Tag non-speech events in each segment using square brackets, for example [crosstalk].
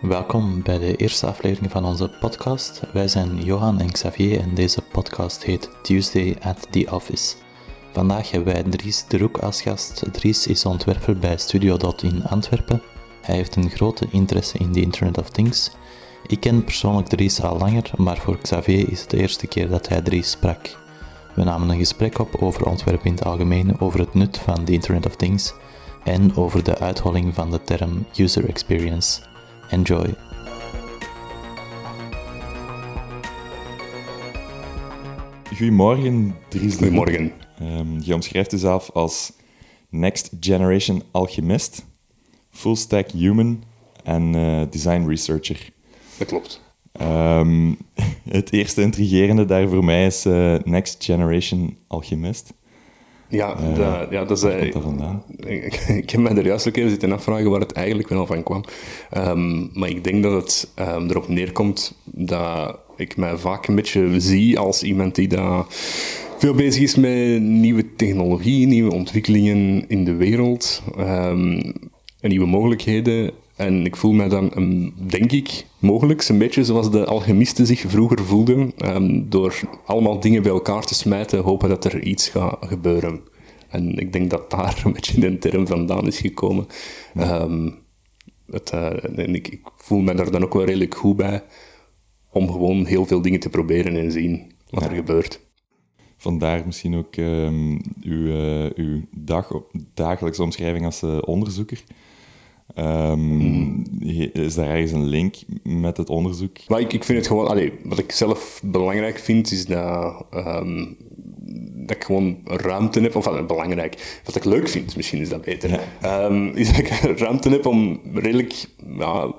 Welkom bij de eerste aflevering van onze podcast. Wij zijn Johan en Xavier en deze podcast heet Tuesday at the Office. Vandaag hebben wij Dries de Roek als gast. Dries is ontwerper bij Studio Dot in Antwerpen. Hij heeft een grote interesse in de Internet of Things. Ik ken persoonlijk Dries al langer, maar voor Xavier is het de eerste keer dat hij Dries sprak. We namen een gesprek op over ontwerpen in het algemeen, over het nut van de Internet of Things en over de uitholling van de term user experience. Enjoy. Goedemorgen, Dries. de Goedemorgen. Um, je omschrijft jezelf als Next Generation Alchemist, Full Stack Human en uh, Design Researcher. Dat klopt. Um, [laughs] het eerste intrigerende daar voor mij is uh, Next Generation Alchemist. Ja, uh, de, ja dat is... Waar komt dat vandaan? Ik, [laughs] ik, heb mij er juist ook even zitten afvragen waar het eigenlijk wel van kwam. Um, maar ik denk dat het um, erop neerkomt dat ik mij vaak een beetje zie als iemand die daar veel bezig is met nieuwe technologie, nieuwe ontwikkelingen in de wereld um, en nieuwe mogelijkheden. En ik voel mij dan, um, denk ik, mogelijk een beetje zoals de alchemisten zich vroeger voelden, um, door allemaal dingen bij elkaar te smijten, hopen dat er iets gaat gebeuren. En ik denk dat daar een beetje de term vandaan is gekomen. Um, het, uh, en ik, ik, voel me daar dan ook wel redelijk goed bij, om gewoon heel veel dingen te proberen en zien wat ja. er gebeurt. Vandaar misschien ook uw, uh, uw dag, dagelijkse omschrijving als uh, onderzoeker. Um, mm. Is daar ergens een link met het onderzoek? Maar ik, ik vind het gewoon, allee, wat ik zelf belangrijk vind, is dat, um, dat ik gewoon ruimte heb, of belangrijk, wat ik leuk vind, misschien is dat beter, ja. um, [laughs] is dat ik ruimte heb om redelijk, ja,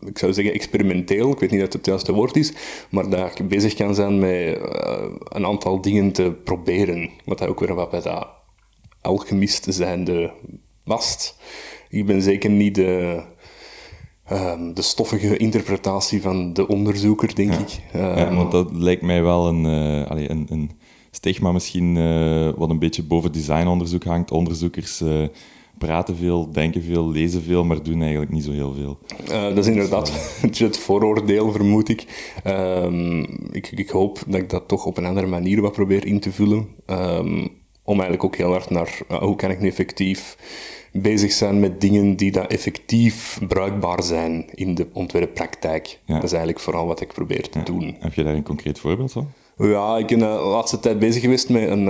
ik zou zeggen experimenteel, ik weet niet dat het het juiste woord is, maar dat ik bezig kan zijn met uh, een aantal dingen te proberen, wat dat ook weer wat bij dat alchemist zijnde past ik ben zeker niet de, um, de stoffige interpretatie van de onderzoeker, denk ja. ik. Um, ja, want dat lijkt mij wel een, uh, allee, een, een stigma misschien uh, wat een beetje boven designonderzoek hangt. Onderzoekers uh, praten veel, denken veel, lezen veel, maar doen eigenlijk niet zo heel veel. dat is inderdaad dus, [laughs] het vooroordeel, vermoed ik. Um, ik. Ik hoop dat ik dat toch op een andere manier wat probeer in te vullen. om eigenlijk ook heel hard naar hoe kan ik nu effectief bezig zijn met dingen die dat effectief bruikbaar zijn in de ontwerppraktijk. Ja. Dat is eigenlijk vooral wat ik probeer te ja. doen. Heb je daar een concreet voorbeeld van? Ja, ik ben de laatste tijd bezig geweest met een,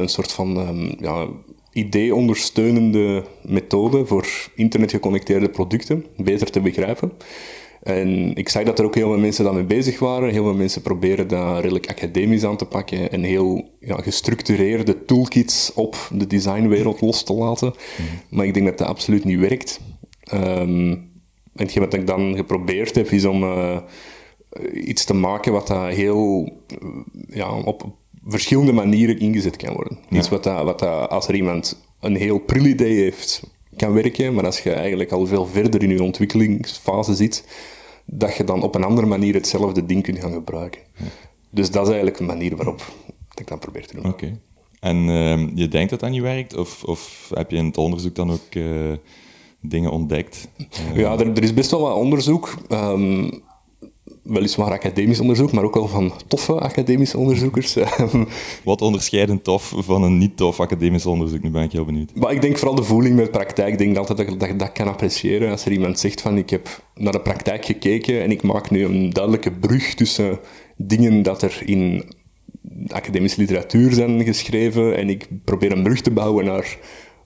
een soort van um, ja, idee-ondersteunende methode voor internetgeconnecteerde producten beter te begrijpen. En ik zag dat er ook heel veel mensen daarmee bezig waren. Heel veel mensen proberen dat redelijk academisch aan te pakken en heel ja, gestructureerde toolkits op de designwereld los te laten. Mm. Maar ik denk dat dat absoluut niet werkt. Um, en hetgeen wat ik dan geprobeerd heb, is om uh, iets te maken wat dat heel ja, op verschillende manieren ingezet kan worden. Ja. Iets wat, dat, wat dat, als er iemand een heel pril idee heeft, kan werken, maar als je eigenlijk al veel verder in je ontwikkelingsfase zit, dat je dan op een andere manier hetzelfde ding kunt gaan gebruiken. Dus dat is eigenlijk een manier waarop ik dat probeer te doen. Oké. Okay. En uh, je denkt dat dat niet werkt? Of, of heb je in het onderzoek dan ook uh, dingen ontdekt? Uh... Ja, er, er, is best wel wat onderzoek. Um, weliswaar academisch onderzoek, maar ook wel van toffe academische onderzoekers. [laughs] Wat onderscheidt een tof van een niet tof academisch onderzoek? Nu ben ik heel benieuwd. Maar ik denk vooral de voeling met praktijk. Ik denk altijd dat ik dat, dat kan appreciëren. Als er iemand zegt van ik heb naar de praktijk gekeken en ik maak nu een duidelijke brug tussen dingen dat er in academische literatuur zijn geschreven en ik probeer een brug te bouwen naar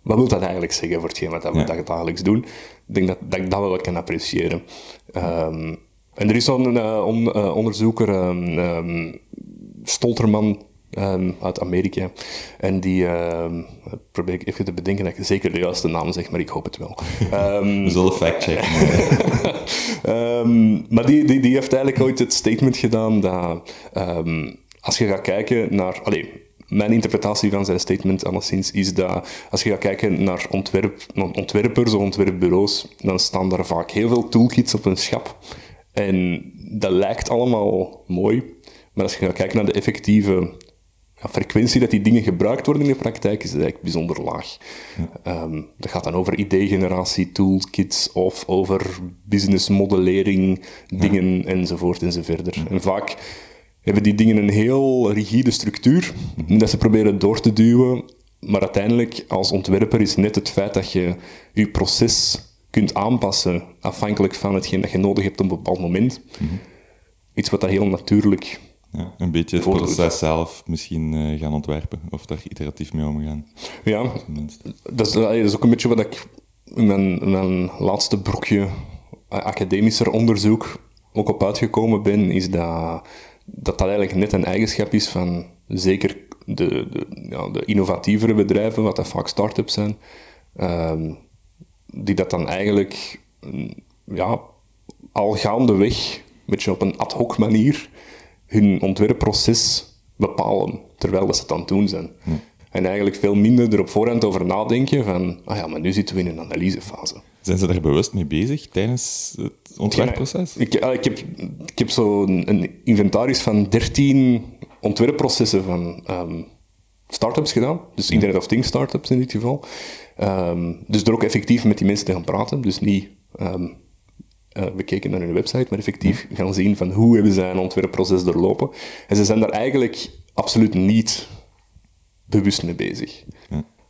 wat wil dat eigenlijk zeggen voor hetgeen wat we ja. dagelijks doen. Ik denk dat, dat ik dat wel kan appreciëren. Um, en er is zo'n uh, on, uh, onderzoeker, um, um, Stolterman, um, uit Amerika. En die probeer ik even te bedenken dat ik zeker de juiste naam zeg, maar ik hoop het wel. [laughs] We zullen fact-checken. [laughs] maar die, die, die heeft eigenlijk ooit het statement gedaan dat als je gaat kijken naar... Allez, mijn interpretatie van zijn statement alleszins is dat als je gaat kijken naar ontwerp, ontwerpers of ontwerpbureaus, dan staan daar vaak heel veel toolkits op een schap. En dat lijkt allemaal mooi, maar als je gaat kijken naar de effectieve ja, frequentie dat die dingen gebruikt worden in de praktijk is eigenlijk bijzonder laag. Ehm, dat gaat dan over idee-generatie, toolkits of over businessmodellering, dingen enzovoort enzoverder. En vaak hebben die dingen een heel rigide structuur dat ze proberen door te duwen. Maar uiteindelijk, als ontwerper, is net het feit dat je je proces kunt aanpassen afhankelijk van hetgeen dat je nodig hebt op een bepaald moment. Iets wat dat heel natuurlijk Ja, een beetje het proces zelf misschien eh, gaan ontwerpen, of daar iteratief mee omgaan. Ja, dat is, dat is ook een beetje wat ik in mijn, in mijn laatste brokje academischer onderzoek ook op uitgekomen ben, is dat dat, dat eigenlijk net een eigenschap is van zeker de, de, ja, de innovatievere bedrijven, wat dat vaak start-ups zijn, ehm, die dat dan eigenlijk mm, ja, al gaandeweg, een beetje op een ad hoc manier, hun ontwerpproces bepalen, terwijl dat ze het aan het doen zijn. En eigenlijk veel minder er op voorhand over nadenken van, ah ja, maar nu zitten we in een analysefase. Zijn ze daar bewust mee bezig tijdens het ontwerpproces? Ik, ik, heb, ik heb zo een, inventaris van 13 ontwerpprocessen van ehm startups gedaan. Dus Internet of Things startups in dit geval. Ehm, dus er ook effectief met die mensen te gaan praten. Dus niet ehm, eh, bekeken naar hun website, maar effectief gaan zien van hoe hebben zij een ontwerpproces doorlopen. En ze zijn daar eigenlijk absoluut niet bewust mee bezig.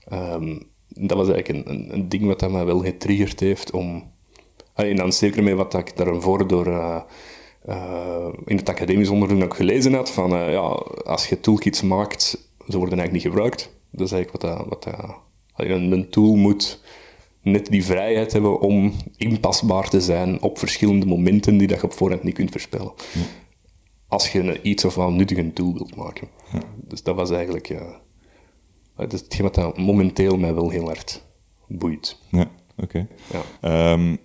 Ehm, dat was eigenlijk een, een, een ding wat dat mij wel getriggerd heeft om... En dan zeker met wat ik daarvoor door... eh, eh, in het academisch onderzoek ook gelezen had, van ja, als je toolkits maakt, ze worden eigenlijk niet gebruikt. Dat is eigenlijk wat, dat, wat dat, een, een tool moet net die vrijheid hebben om inpasbaar te zijn op verschillende momenten die dat je op voorhand niet kunt voorspellen. Als je een iets of wel nuttig een tool wilt maken. Dus dat was eigenlijk... ja, dat is hetgeen wat dat momenteel mij wel heel hard boeit. Ja, oké. Ja. Ehm,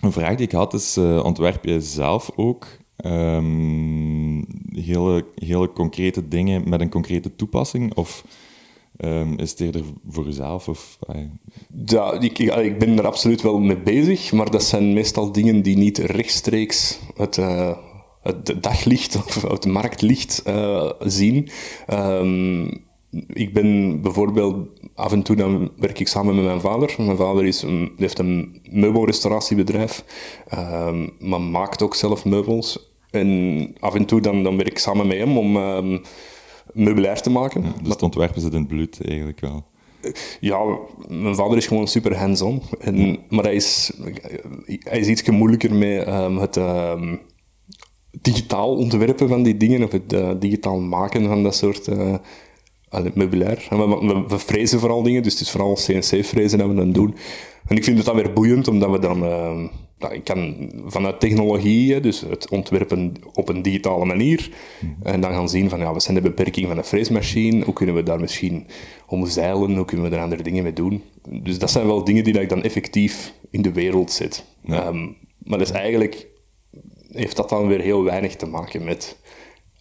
een vraag die ik had is, eh, ontwerp je zelf ook ehm, hele, hele concrete dingen met een concrete toepassing? Of ehm, is het voor jezelf? Of, Ja, ik, ben er absoluut wel mee bezig, maar dat zijn meestal dingen die niet rechtstreeks het, eh, het daglicht of het marktlicht eh, zien. Ehm, ik ben bijvoorbeeld af en toe dan werk ik samen met mijn vader. Mijn vader is een, heeft een meubelrestauratiebedrijf, ehm, maar maakt ook zelf meubels. En af en toe dan, dan werk ik samen met hem om meubilair te maken. dus het ontwerpen zit in het bloed eigenlijk wel. Ja, mijn vader is gewoon super hands-on. En, maar hij is, hij is iets moeilijker met ehm, het ehm, digitaal ontwerpen van die dingen, of het eh, digitaal maken van dat soort allee, meubilair. We, we frezen vooral dingen, dus het is vooral CNC-frezen dat we dan doen. En ik vind het dan weer boeiend, omdat we dan... ehm, nou, ik kan vanuit technologie, dus het ontwerpen op een digitale manier, en dan gaan zien van, ja, wat zijn de beperkingen van een freesmachine, hoe kunnen we daar misschien omzeilen, hoe kunnen we er andere dingen mee doen. Dus dat zijn wel dingen die dat ik dan effectief in de wereld zet. Ja. Ehm, maar dus eigenlijk heeft dat dan weer heel weinig te maken met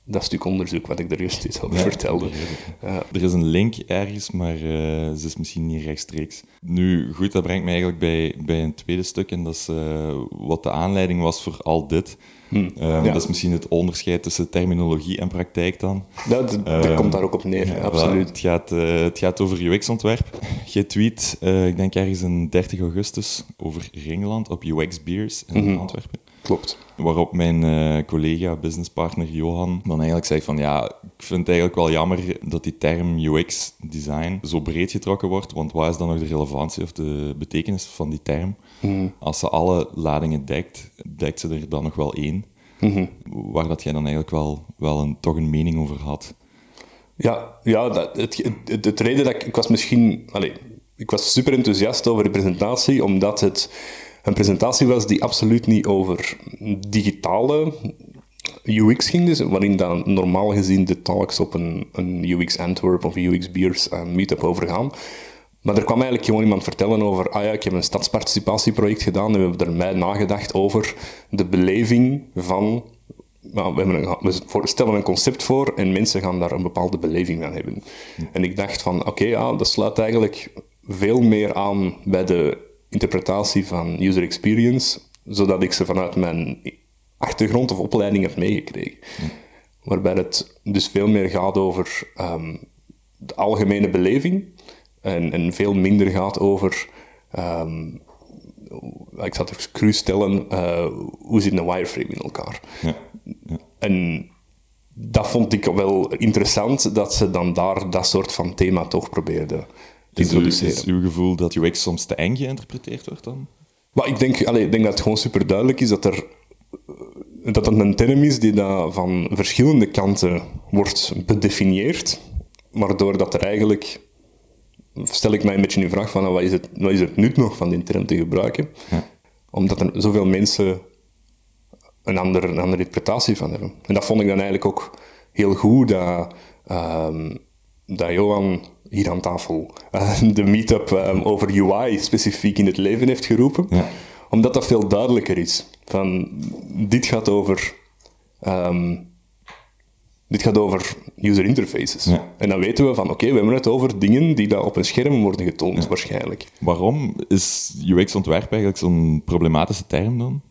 dat stuk onderzoek wat ik er juist iets over vertelde. Ja. Er is een link ergens, maar eh, ze is misschien niet rechtstreeks. Nu, goed, dat brengt me eigenlijk bij, bij een tweede stuk, en dat is eh, wat de aanleiding was voor al dit. Eh, ja. Dat is misschien het onderscheid tussen terminologie en praktijk dan. Dat, dat, dat Ehm, komt daar ook op neer, Ja, absoluut. Het gaat, eh, het gaat over UX-ontwerp. Je tweet, eh, ik denk ergens een 30 augustus, over Ringland op UX Beers in Mhm. Antwerpen. Klopt. Waarop mijn eh, collega, businesspartner Johan, dan eigenlijk zegt van ja, ik vind het eigenlijk wel jammer dat die term UX-design zo breed getrokken wordt, want wat is dan nog de relevantie of de betekenis van die term? Als ze alle ladingen dekt, dekt ze er dan nog wel één, waar dat jij dan eigenlijk wel, wel een, toch een mening over had. Ja, ja dat, het, het, het reden dat ik... Ik was misschien... Allez, ik was super enthousiast over de presentatie, omdat het een presentatie was die absoluut niet over digitale UX ging, dus waarin dan normaal gezien de talks op een, een UX Antwerp of UX Beers uh, meetup overgaan. Maar er kwam eigenlijk gewoon iemand vertellen over, ah ja, ik heb een stadsparticipatieproject gedaan en we hebben er mij nagedacht over de beleving van nou, we, hebben een, we stellen een concept voor en mensen gaan daar een bepaalde beleving aan hebben. En ik dacht van, oké, ja, dat sluit eigenlijk veel meer aan bij de interpretatie van user experience, zodat ik ze vanuit mijn achtergrond of opleiding heb meegekregen. Waarbij het dus veel meer gaat over ehm, de algemene beleving en, en veel minder gaat over. ehm, ik zal het even cru stellen, eh, hoe zit een wireframe in elkaar? Ja. En dat vond ik wel interessant, dat ze dan daar dat soort van thema toch probeerden introduceren. is uw gevoel dat UX soms te eng geïnterpreteerd wordt dan? Maar ik denk, allee, ik denk dat het gewoon super duidelijk is dat er eh, dat het een term is die dat van verschillende kanten wordt bedefinieerd, waardoor dat er eigenlijk stel ik mij een beetje in vraag van ah, wat is het, wat is het nut nog van die term te gebruiken, omdat er zoveel mensen een andere, een andere interpretatie van hebben. En dat vond ik dan eigenlijk ook heel goed dat, ehm, dat Johan hier aan tafel eh, de meetup ehm, over UI specifiek in het leven heeft geroepen. Ja. Omdat dat veel duidelijker is. Van, dit gaat over... ehm, dit gaat over user interfaces. Ja. En dan weten we van, oké, we hebben het over dingen die daar op een scherm worden getoond, waarschijnlijk. Waarom is UX-ontwerp eigenlijk zo'n problematische term dan?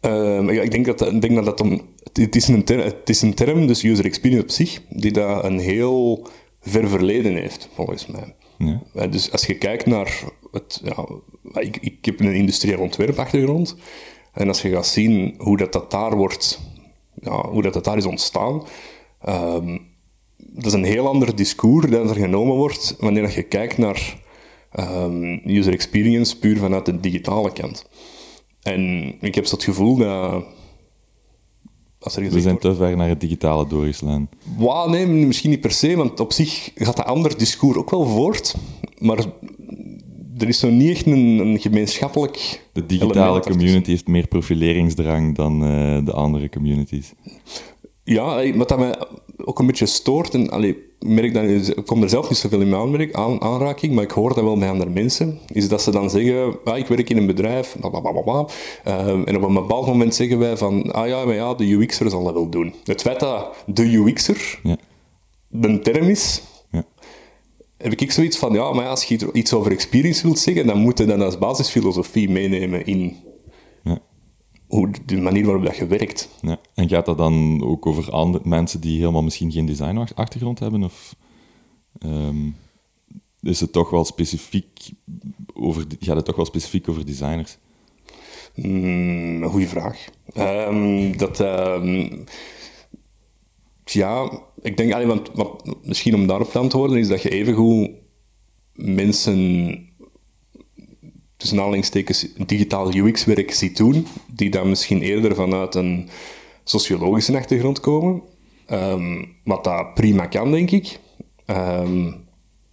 Ehm, ik, ik denk dat, ik denk dat dat om... Het is, een term, het is een term, dus user experience op zich, die dat een heel ver verleden heeft, volgens mij. Ja. Eh, Dus als je kijkt naar het... Ja, ik, ik heb een industrieel ontwerpachtergrond. En als je gaat zien hoe dat, dat daar wordt... Ja, hoe dat, dat daar is ontstaan... ehm, dat is een heel ander discours dat er genomen wordt wanneer dat je kijkt naar ehm, user experience puur vanuit de digitale kant. En ik heb zo het gevoel dat... Als er We zijn wordt, te ver naar het digitale doorgeslaan. Wauw, nee, misschien niet per se, want op zich gaat dat ander discours ook wel voort. Maar er is zo niet echt een, een gemeenschappelijk. De digitale community heeft meer profileringsdrang dan eh, de andere communities. Ja, wat dat mij ook een beetje stoort, en allee, merk dat, ik kom er zelf niet zoveel in mijn aanmerk, aan, aanraking, maar ik hoor dat wel bij andere mensen, is dat ze dan zeggen, ah, ik werk in een bedrijf. Ehm, en op een bepaald moment zeggen wij van, ah ja, maar ja, de UX'er zal dat wel doen. Het feit dat de UX'er Ja. een term is, Ja. heb ik zoiets van, ja, maar als je iets over experience wilt zeggen, dan moet je dat als basisfilosofie meenemen in. Hoe, de manier waarop dat je werkt. Ja. En gaat dat dan ook over andere mensen die helemaal misschien geen designachtergrond hebben? Of ehm, is het toch wel specifiek over, gaat het toch wel specifiek over designers? Mm, een goede vraag. Ehm, dat, ehm, ja, ik denk, allee, want, misschien om daarop te antwoorden, is dat je evengoed mensen, tussen aanhalingstekens, digitaal UX-werk ziet doen, die dan misschien eerder vanuit een sociologische achtergrond komen. Ehm, wat dat prima kan, denk ik. Ehm,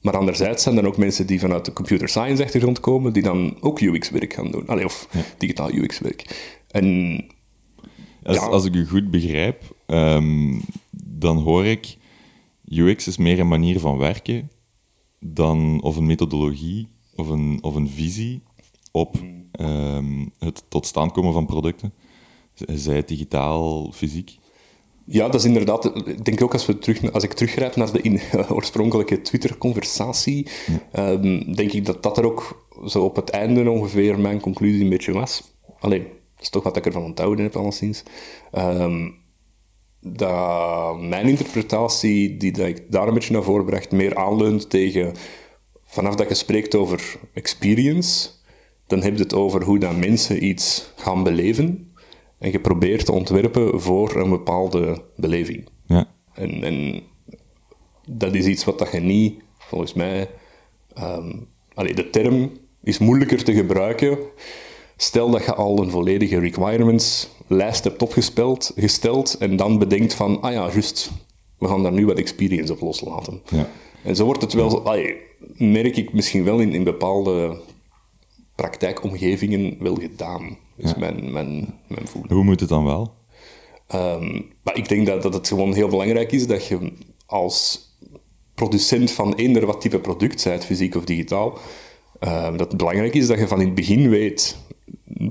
maar anderzijds zijn er ook mensen die vanuit de computer science achtergrond komen, die dan ook UX-werk gaan doen. Allee, of digitaal UX-werk. En Als, Ja. als ik u goed begrijp, ehm, dan hoor ik... UX is meer een manier van werken dan, of een methodologie of een, of een visie op ehm, het tot stand komen van producten. Zij het digitaal, fysiek. Ja, dat is inderdaad. Ik denk ook als, we terug, als ik teruggrijp naar de in, [laughs] oorspronkelijke Twitter-conversatie, ehm, denk ik dat dat er ook zo op het einde ongeveer mijn conclusie een beetje was. Alleen, dat is toch wat ik ervan onthouden heb, alleszins. Ehm dat mijn interpretatie, die dat ik daar een beetje naar voren bracht, meer aanleunt tegen vanaf dat je spreekt over experience, dan heb je het over hoe dat mensen iets gaan beleven. En je probeert te ontwerpen voor een bepaalde beleving. Ja. En, en dat is iets wat dat je niet, volgens mij... allee, de term is moeilijker te gebruiken. Stel dat je al een volledige requirements-lijst hebt opgesteld gesteld, en dan bedenkt van, ah ja, juist, we gaan daar nu wat experience op loslaten. Ja. En zo wordt het wel, allee, merk ik misschien wel in, in bepaalde praktijkomgevingen wel gedaan. is mijn, mijn, mijn voelen. Hoe moet het dan wel? Ehm, maar ik denk dat, dat het gewoon heel belangrijk is dat je als producent van eender wat type product, zij het fysiek of digitaal, ehm, dat het belangrijk is dat je van in het begin weet,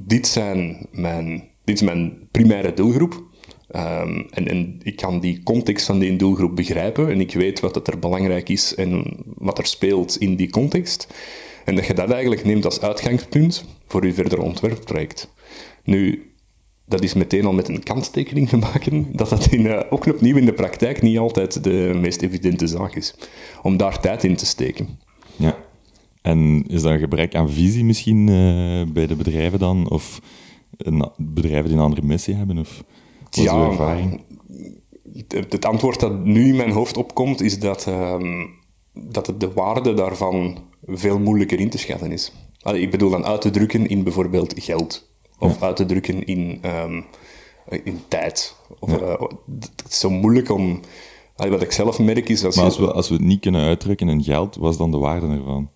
dit, zijn mijn, dit is mijn primaire doelgroep. Ehm, en, en ik kan die context van die doelgroep begrijpen en ik weet wat het er belangrijk is en wat er speelt in die context. En dat je dat eigenlijk neemt als uitgangspunt voor je verder ontwerpproject. Nu, dat is meteen al met een kanttekening te maken, [laughs] dat dat in, uh, ook opnieuw in de praktijk niet altijd de meest evidente zaak is. Om daar tijd in te steken. Ja. En is dat een gebrek aan visie misschien uh, bij de bedrijven dan? Of een, bedrijven die een andere missie hebben? Of wat ja, ervaring? Het antwoord dat nu in mijn hoofd opkomt, is dat, um, dat de waarde daarvan veel moeilijker in te schatten is. Allee, ik bedoel dan uit te drukken in bijvoorbeeld geld. Of uit te drukken in, um, in tijd. Of, ja. uh, het is zo moeilijk om... Allee, wat ik zelf merk is... Als, maar als, we, als we het niet kunnen uitdrukken in geld, wat is dan de waarde ervan?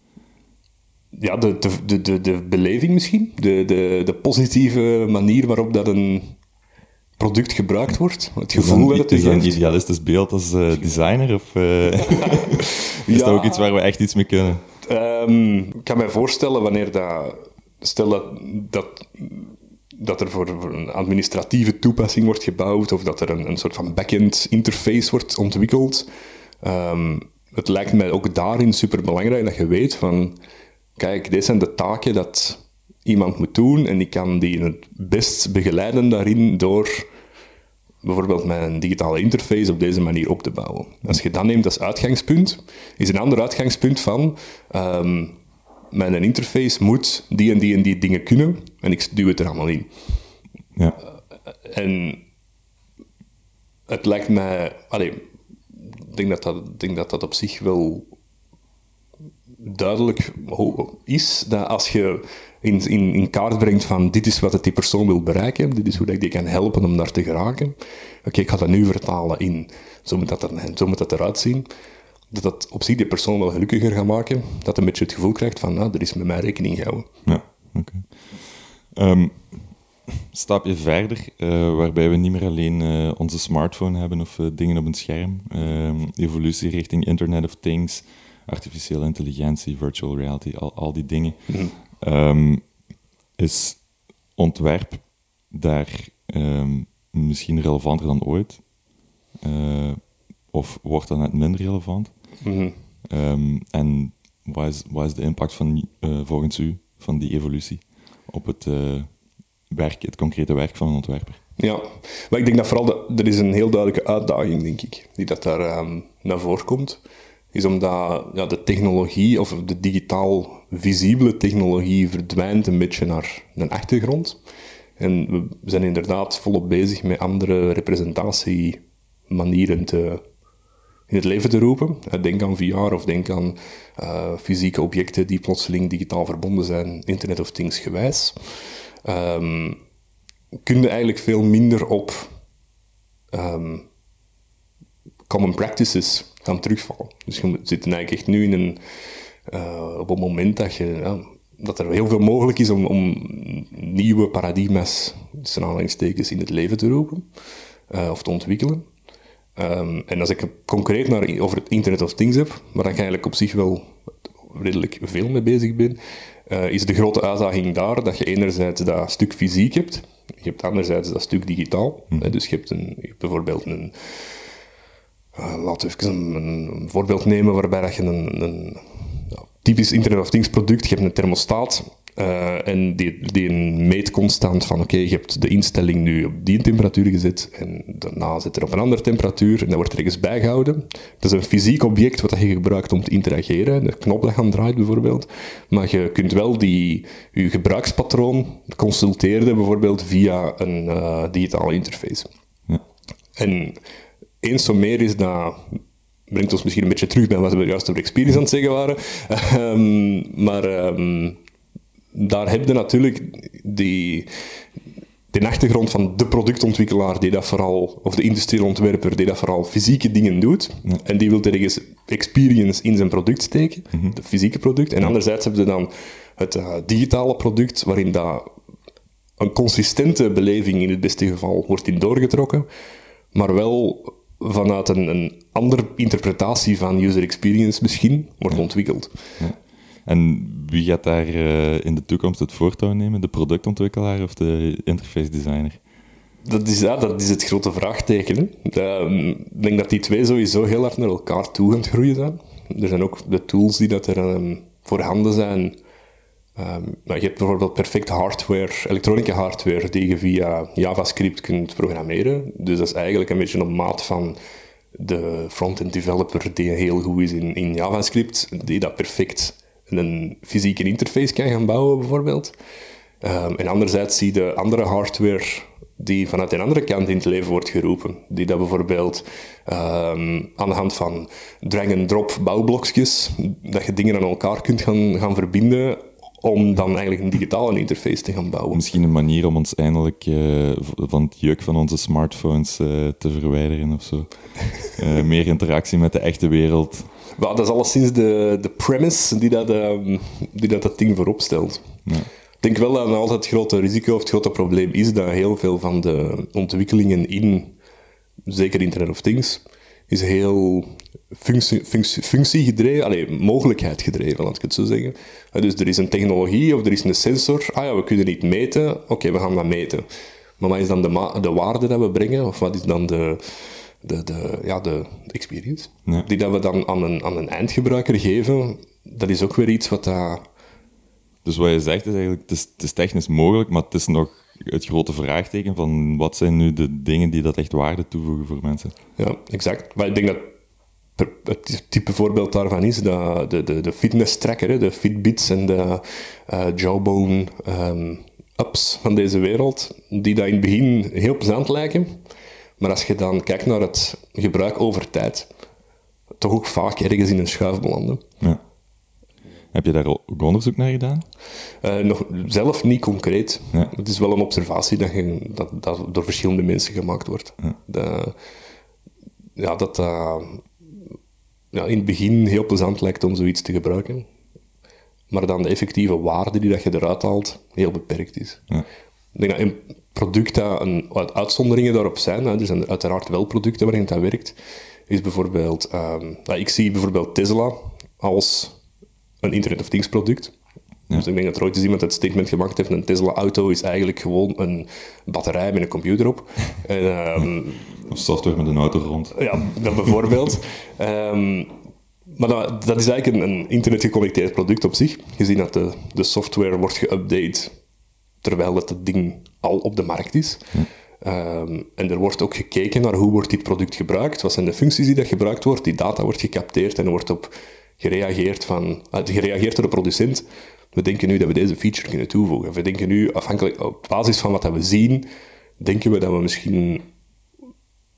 Ja, de, de, de, de beleving misschien. De, de, de positieve manier waarop dat een product gebruikt wordt. Het gevoel dat het Is dat een idealistisch beeld als uh, designer? Of uh, [laughs] is ja. dat ook iets waar we echt iets mee kunnen? Um, ik kan me voorstellen wanneer dat... Stel dat, dat, dat er voor, voor, een administratieve toepassing wordt gebouwd of dat er een, een soort van back-end interface wordt ontwikkeld. Um, het lijkt mij ook daarin superbelangrijk dat je weet van... Kijk, dit zijn de taken dat iemand moet doen en ik kan die het best begeleiden daarin door bijvoorbeeld een digitale interface op deze manier op te bouwen. Als je dat neemt als uitgangspunt, is een ander uitgangspunt van um, mijn interface moet die en die en die dingen kunnen en ik duw het er allemaal in. Ja. Uh, en het lijkt mij... Allee, ik denk dat dat, denk dat dat op zich wel duidelijk is, dat als je in, in, in kaart brengt van dit is wat die persoon wil bereiken, dit is hoe ik die kan helpen om daar te geraken. Oké, ik ga dat nu vertalen in, zo moet dat, er, zo moet dat eruit zien. Dat dat op zich die persoon wel gelukkiger gaat maken, dat een beetje het gevoel krijgt van, nou, er is met mij rekening gehouden. Ja, oké. Okay. Um, stapje verder, uh, waarbij we niet meer alleen uh, onze smartphone hebben of uh, dingen op een scherm. Ehm, evolutie richting Internet of Things, artificiële intelligentie, virtual reality, al, al die dingen. Mm um, is ontwerp daar um, misschien relevanter dan ooit? Uh, of wordt dat net minder relevant? Mm -hmm. um, en wat is, wat is de impact van, uh, volgens u van die evolutie op het, uh, werk, het concrete werk van een ontwerper? Ja, maar ik denk dat vooral de, er is een heel duidelijke uitdaging, denk ik, die dat daar um, naar voren komt is omdat ja, de technologie, of de digitaal visibele technologie, verdwijnt een beetje naar een achtergrond. En we zijn inderdaad volop bezig met andere representatiemanieren te, in het leven te roepen. Denk aan VR of denk aan uh, fysieke objecten die plotseling digitaal verbonden zijn, Internet of Things gewijs. Um, kun je eigenlijk veel minder op um, common practices gaan terugvallen. Dus we zitten eigenlijk echt nu in een, uh, op het moment dat, je, ja, dat er heel veel mogelijk is om, om nieuwe paradigma's, aanhalingstekens, in het leven te roepen uh, of te ontwikkelen. Um, en als ik concreet naar, over het Internet of Things heb, waar ik eigenlijk op zich wel redelijk veel mee bezig ben, uh, is de grote uitdaging daar dat je enerzijds dat stuk fysiek hebt, je hebt anderzijds dat stuk digitaal. Mm. Dus je hebt, een, je hebt bijvoorbeeld een, laten we even een, voorbeeld nemen waarbij je een, een typisch Internet of Things product, je hebt een thermostaat uh, en die, die meet constant van oké, je hebt de instelling nu op die temperatuur gezet en daarna zit er op een andere temperatuur en dat wordt ergens bijgehouden. Dat is een fysiek object wat je gebruikt om te interageren, de knop dat gaan draait bijvoorbeeld, maar je kunt wel die, je gebruikspatroon consulteren bijvoorbeeld via een uh, digitale interface. Ja. En eens zo meer is dat brengt ons misschien een beetje terug bij wat we juist over experience aan het zeggen waren. Um, [laughs] maar um, daar heb je natuurlijk die, de achtergrond van de productontwikkelaar die dat vooral, of de industriële ontwerper die dat vooral fysieke dingen doet. En die wil ergens experience in zijn product steken, mm -hmm. het fysieke product. En anderzijds heb je dan het uh, digitale product, waarin dat een consistente beleving in het beste geval wordt in doorgetrokken, maar wel vanuit een, een andere interpretatie van user experience misschien wordt ontwikkeld. Ja. En wie gaat daar uh, in de toekomst het voortouw nemen? De productontwikkelaar of de interface designer? Dat is, ja, dat is het grote vraagteken. Ehm, ik denk dat die twee sowieso heel hard naar elkaar toe gaan groeien zijn. Er zijn ook de tools die dat er um, voorhanden zijn, Ehm, nou, je hebt bijvoorbeeld perfect hardware, elektronische hardware, die je via JavaScript kunt programmeren. Dus dat is eigenlijk een beetje op maat van de front-end developer die heel goed is in, in JavaScript, die dat perfect een fysieke interface kan gaan bouwen, bijvoorbeeld. Um, en anderzijds zie je andere hardware die vanuit een andere kant in het leven wordt geroepen. Die dat bijvoorbeeld um, aan de hand van drag-and-drop bouwblokjes, dat je dingen aan elkaar kunt gaan, gaan verbinden om dan eigenlijk een digitale interface te gaan bouwen. Misschien een manier om ons eindelijk uh, van het juk van onze smartphones uh, te verwijderen of zo. Uh, [laughs] meer interactie met de echte wereld. Well, dat is alleszins de, de premise die dat, um, die dat, dat ding voorop stelt. Ja. Ik denk wel dat altijd het grote risico of het grote probleem is dat heel veel van de ontwikkelingen in, zeker Internet of Things, is heel functie, functie, functie gedreven, allee, mogelijkheid gedreven, laat ik het zo zeggen. Dus er is een technologie of er is een sensor. Ah ja, we kunnen niet meten. Oké, we gaan dat meten. Maar wat is dan de, de waarde dat we brengen? Of wat is dan de, de, de, ja, de, experience? Die dat we dan aan een, aan een eindgebruiker geven, dat is ook weer iets wat dat... Dus wat je zegt is eigenlijk, het is, het is technisch mogelijk, maar het is nog het grote vraagteken van wat zijn nu de dingen die dat echt waarde toevoegen voor mensen. Ja, exact. Maar ik denk dat het type voorbeeld daarvan is de, de, de fitness tracker, de Fitbits en de uh, Jawbone um, ups van deze wereld, die dat in het begin heel plezant lijken, maar als je dan kijkt naar het gebruik over tijd, toch ook vaak ergens in een schuif belanden. Ja. Heb je daar ook onderzoek naar gedaan? Uh, nog zelf niet concreet. Ja. Het is wel een observatie dat, je, dat, dat door verschillende mensen gemaakt wordt. Ja. De, ja, dat uh, ja, in het begin heel plezant lijkt om zoiets te gebruiken. Maar dan de effectieve waarde die dat je eruit haalt, heel beperkt is. Ja. Ik denk dat een product dat een, uitzonderingen daarop zijn, er zijn uiteraard wel producten waarin dat werkt, is bijvoorbeeld, um, ik zie bijvoorbeeld Tesla als een Internet of Things product. Dus ik denk dat er ooit eens iemand het statement gemaakt heeft, een Tesla-auto is eigenlijk gewoon een batterij met een computer op. [laughs] en, um, of software met een auto rond. Ja, dat bijvoorbeeld. um, [laughs] maar dat, dat, is eigenlijk een, een internetgeconnecteerd product op zich, gezien dat de, de software wordt geüpdate terwijl het, het ding al op de markt is. Um, en er wordt ook gekeken naar hoe wordt dit product gebruikt, wat zijn de functies die dat gebruikt wordt, die data wordt gecapteerd en er wordt op gereageerd, van, uh, gereageerd door de producent. We denken nu dat we deze feature kunnen toevoegen. We denken nu, afhankelijk op basis van wat we zien, denken we dat we misschien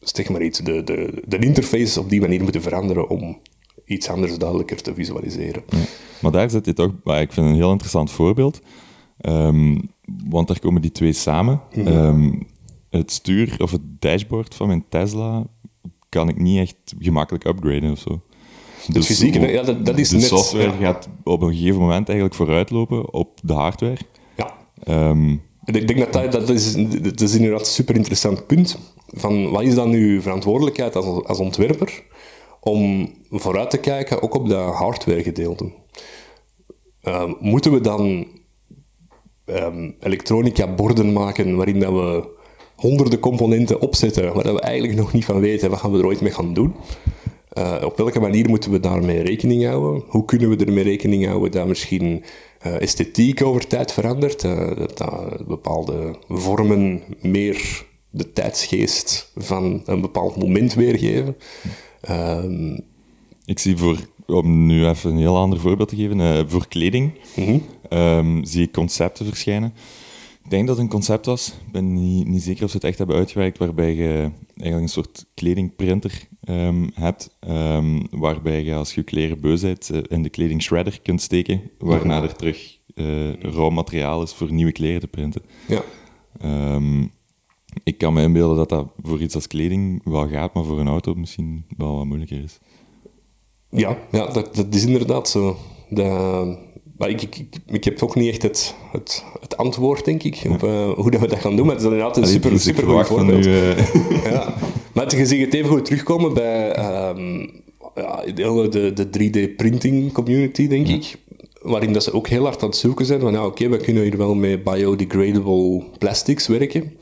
zeg maar iets, de, de, de interface op die manier moeten veranderen om iets anders duidelijker te visualiseren. Maar daar zit je toch, ik vind een heel interessant voorbeeld, um, want daar komen die twee samen. Mhm. Ehm, het stuur of het dashboard van mijn Tesla kan ik niet echt gemakkelijk upgraden of zo. Dus fysieke, ja, dat, dat is de net... software gaat op een gegeven moment eigenlijk vooruitlopen op de hardware. Ja. Um, ik denk dat dat, dat, is, dat is inderdaad een super interessant punt. Van wat is dan uw verantwoordelijkheid als, als ontwerper om vooruit te kijken, ook op de hardware gedeelte? Um, moeten we dan um, elektronica-borden maken waarin dat we honderden componenten opzetten, waar we eigenlijk nog niet van weten wat gaan we er ooit mee gaan doen? Uh, op welke manier moeten we daarmee rekening houden? Hoe kunnen we ermee rekening houden dat misschien uh, esthetiek over tijd verandert? Uh, dat, bepaalde vormen meer de tijdsgeest van een bepaald moment weergeven. Um, ik zie voor, om nu even een heel ander voorbeeld te geven, voor kleding -hmm. um, zie ik concepten verschijnen ik denk dat het een concept was. Ik ben niet, niet zeker of ze het echt hebben uitgewerkt, waarbij je eigenlijk een soort kledingprinter um, hebt, um, waarbij je als je kleren beu bent, uh, in de kleding shredder kunt steken, waarna er terug uh, rauw materiaal is voor nieuwe kleren te printen. Ja. Um, ik kan me inbeelden dat dat voor iets als kleding wel gaat, maar voor een auto misschien wel wat moeilijker is. Ja, ja dat, dat is inderdaad zo. De, maar ik, ik, ik, heb ook niet echt het, het, het antwoord, denk ik, op uh, hoe dat we dat gaan doen. Maar het is inderdaad een super, super goed voorbeeld. Nu, uh... [laughs] ja. Maar je ziet het even goed terugkomen bij um, ja, de, de 3D-printing community, denk ik. Waarin dat ze ook heel hard aan het zoeken zijn van, ja, oké, we kunnen hier wel met biodegradable plastics werken.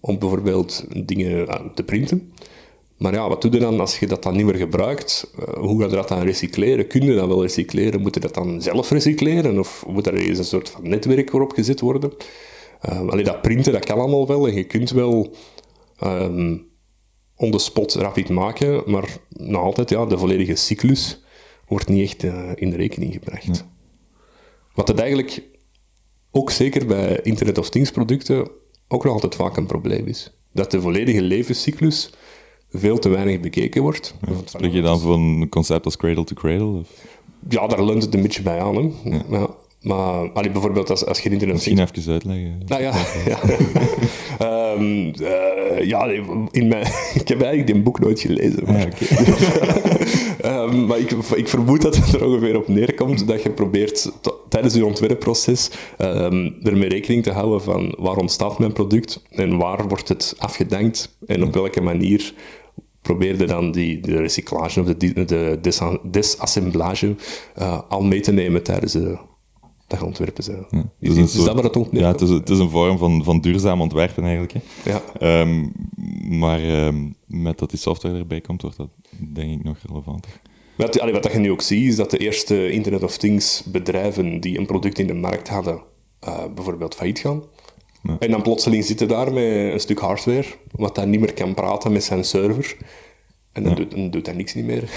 Om bijvoorbeeld dingen te printen. Maar ja, wat doe je dan als je dat dan niet meer gebruikt? Uh, hoe ga je dat dan recycleren? Kun je dat wel recycleren? Moet je dat dan zelf recycleren? Of moet er eens een soort van netwerk waarop gezet worden? Uh, allee, dat printen, dat kan allemaal wel. En je kunt wel um, on the spot rapid maken, maar nog altijd, ja, de volledige cyclus wordt niet echt uh, in de rekening gebracht. Wat het eigenlijk ook zeker bij Internet of Things producten ook nog altijd vaak een probleem is. Dat de volledige levenscyclus veel te weinig bekeken wordt. Spreek je dan van een concept als cradle to cradle? Of? Ja, daar leunt het een beetje bij aan. Hè. Ja. Maar allee, bijvoorbeeld als, als je internet... Misschien even uitleggen. Nou ja, [laughs] ja. um, uh, ja in mijn, [laughs] ik heb eigenlijk dit boek nooit gelezen. Maar, um, [laughs] maar ik, ik, vermoed dat het er ongeveer op neerkomt dat je probeert tijdens je ontwerpproces um, ermee rekening te houden van waar ontstaat mijn product en waar wordt het afgedankt en op welke manier probeerde dan die, de recyclage of de, de desassemblage uh, al mee te nemen tijdens de dat ontwerpen zijn. Ja, is, is, dat waar het ook Ja, het is, het is, een vorm van, van duurzaam ontwerpen eigenlijk. Hè. Ja. Um, maar um, met dat die software erbij komt, wordt dat denk ik nog relevanter. Wat, allee, wat je nu ook ziet, is dat de eerste Internet of Things bedrijven die een product in de markt hadden, uh, bijvoorbeeld failliet gaan. Ja. En dan plotseling zitten daar met een stuk hardware, wat dan niet meer kan praten met zijn server. En dan, doet, dan doet hij niks niet meer.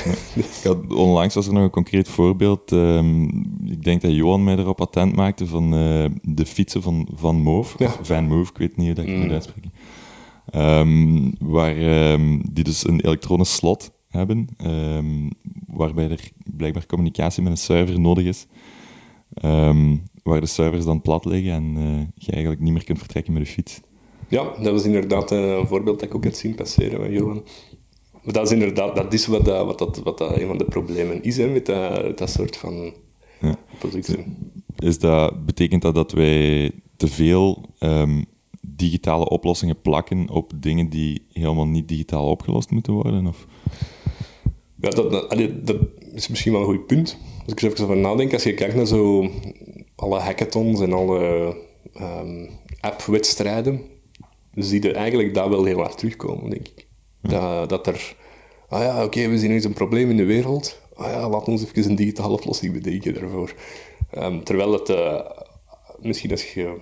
Had, [laughs] onlangs was er nog een concreet voorbeeld. Um, ik denk dat Johan mij erop attent maakte van uh, de fietsen van Van Moof. Ja. Van Moof, ik weet niet hoe dat ik mm. moet uitspreken. Um, waar, um, die dus een elektronisch slot hebben, waarbij er blijkbaar communicatie met een server nodig is. waar de servers dan plat liggen en uh, je eigenlijk niet meer kunt vertrekken met de fiets. Ja, dat was inderdaad een voorbeeld dat ik ook heb zien passeren van Johan. Maar dat is inderdaad dat is wat, dat, wat, dat, wat dat een van de problemen is hè, met dat, dat soort van ja. producten. Is dat, betekent dat dat wij te veel um, digitale oplossingen plakken op dingen die helemaal niet digitaal opgelost moeten worden? Of? Ja, dat, dat, dat is misschien wel een goed punt. Als ik er even over nadenk, als je kijkt naar zo alle hackathons en alle um, app-wedstrijden, zie je eigenlijk dat wel heel hard terugkomen, denk ik. Dat, dat er, ah ja, oké, we zien nu eens een probleem in de wereld. Ah ja, laat ons even een digitale oplossing bedenken daarvoor. Um, terwijl het, uh, misschien als je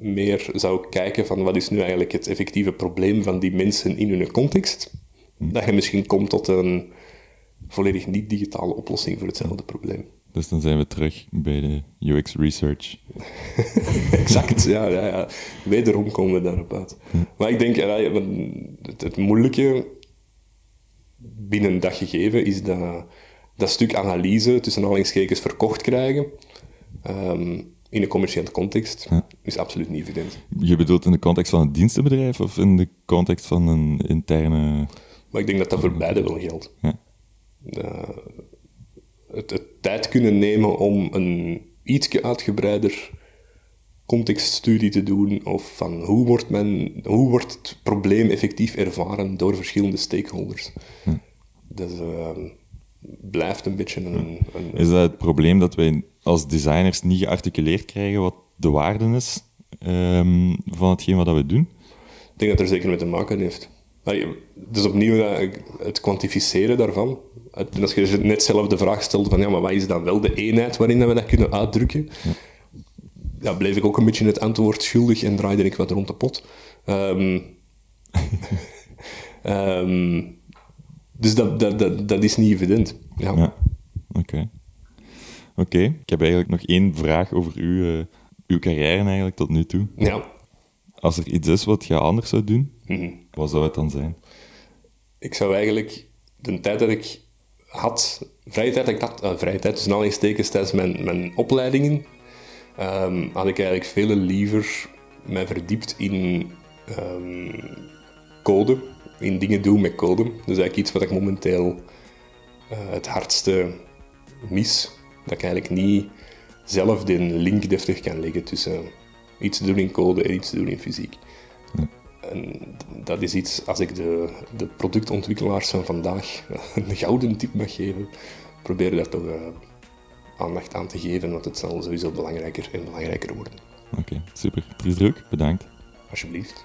meer zou kijken van wat is nu eigenlijk het effectieve probleem van die mensen in hun context, hm. dat je misschien komt tot een volledig niet-digitale oplossing voor hetzelfde probleem. Dus dan zijn we terug bij de UX research. [laughs] exact, ja, ja, ja. Wederom komen we daarop uit. Maar ik denk, het, het moeilijke binnen dat gegeven is dat, dat stuk analyse tussen aanhalingstekens verkocht krijgen. Ehm, in een commerciële context is absoluut niet evident. Je bedoelt in de context van een dienstenbedrijf of in de context van een interne... Maar ik denk dat dat voor beide wel geldt. Ja het, tijd kunnen nemen om een iets uitgebreider contextstudie te doen of van hoe wordt, men, hoe wordt het probleem effectief ervaren door verschillende stakeholders. Hm. Dat uh, blijft een beetje een, een, Is dat het probleem dat wij als designers niet gearticuleerd krijgen wat de waarde is um, van hetgeen wat we doen? Ik denk dat er zeker mee te maken heeft. Dus opnieuw het kwantificeren daarvan. En als je net zelf de vraag stelt van ja, maar wat is dan wel de eenheid waarin we dat kunnen uitdrukken? Ja. bleef ik ook een beetje het antwoord schuldig en draaide ik wat rond de pot. Um, um, [laughs] dus dat, dat, dat, dat is niet evident. Ja. ja. Oké. Oké, ik heb eigenlijk nog één vraag over uw, uh, uw carrière eigenlijk tot nu toe. Ja. Als er iets is wat je anders zou doen, mm wat zou het dan zijn? Ik zou eigenlijk de tijd dat ik had, vrije tijd dat ik had, uh, vrije tijd, dus aanhalingstekens tijdens mijn, mijn opleidingen, um, had ik eigenlijk veel liever mij verdiept in um, code, in dingen doen met code. Dus eigenlijk iets wat ik momenteel uh, het hardste mis. Dat ik eigenlijk niet zelf de link deftig kan leggen tussen iets te doen in code en iets te doen in fysiek. En dat is iets, als ik de, de productontwikkelaars van vandaag een gouden tip mag geven, probeer daar toch uh, aandacht aan te geven, want het zal sowieso belangrijker en belangrijker worden. Oké, super. Dries Druk, bedankt. Alsjeblieft.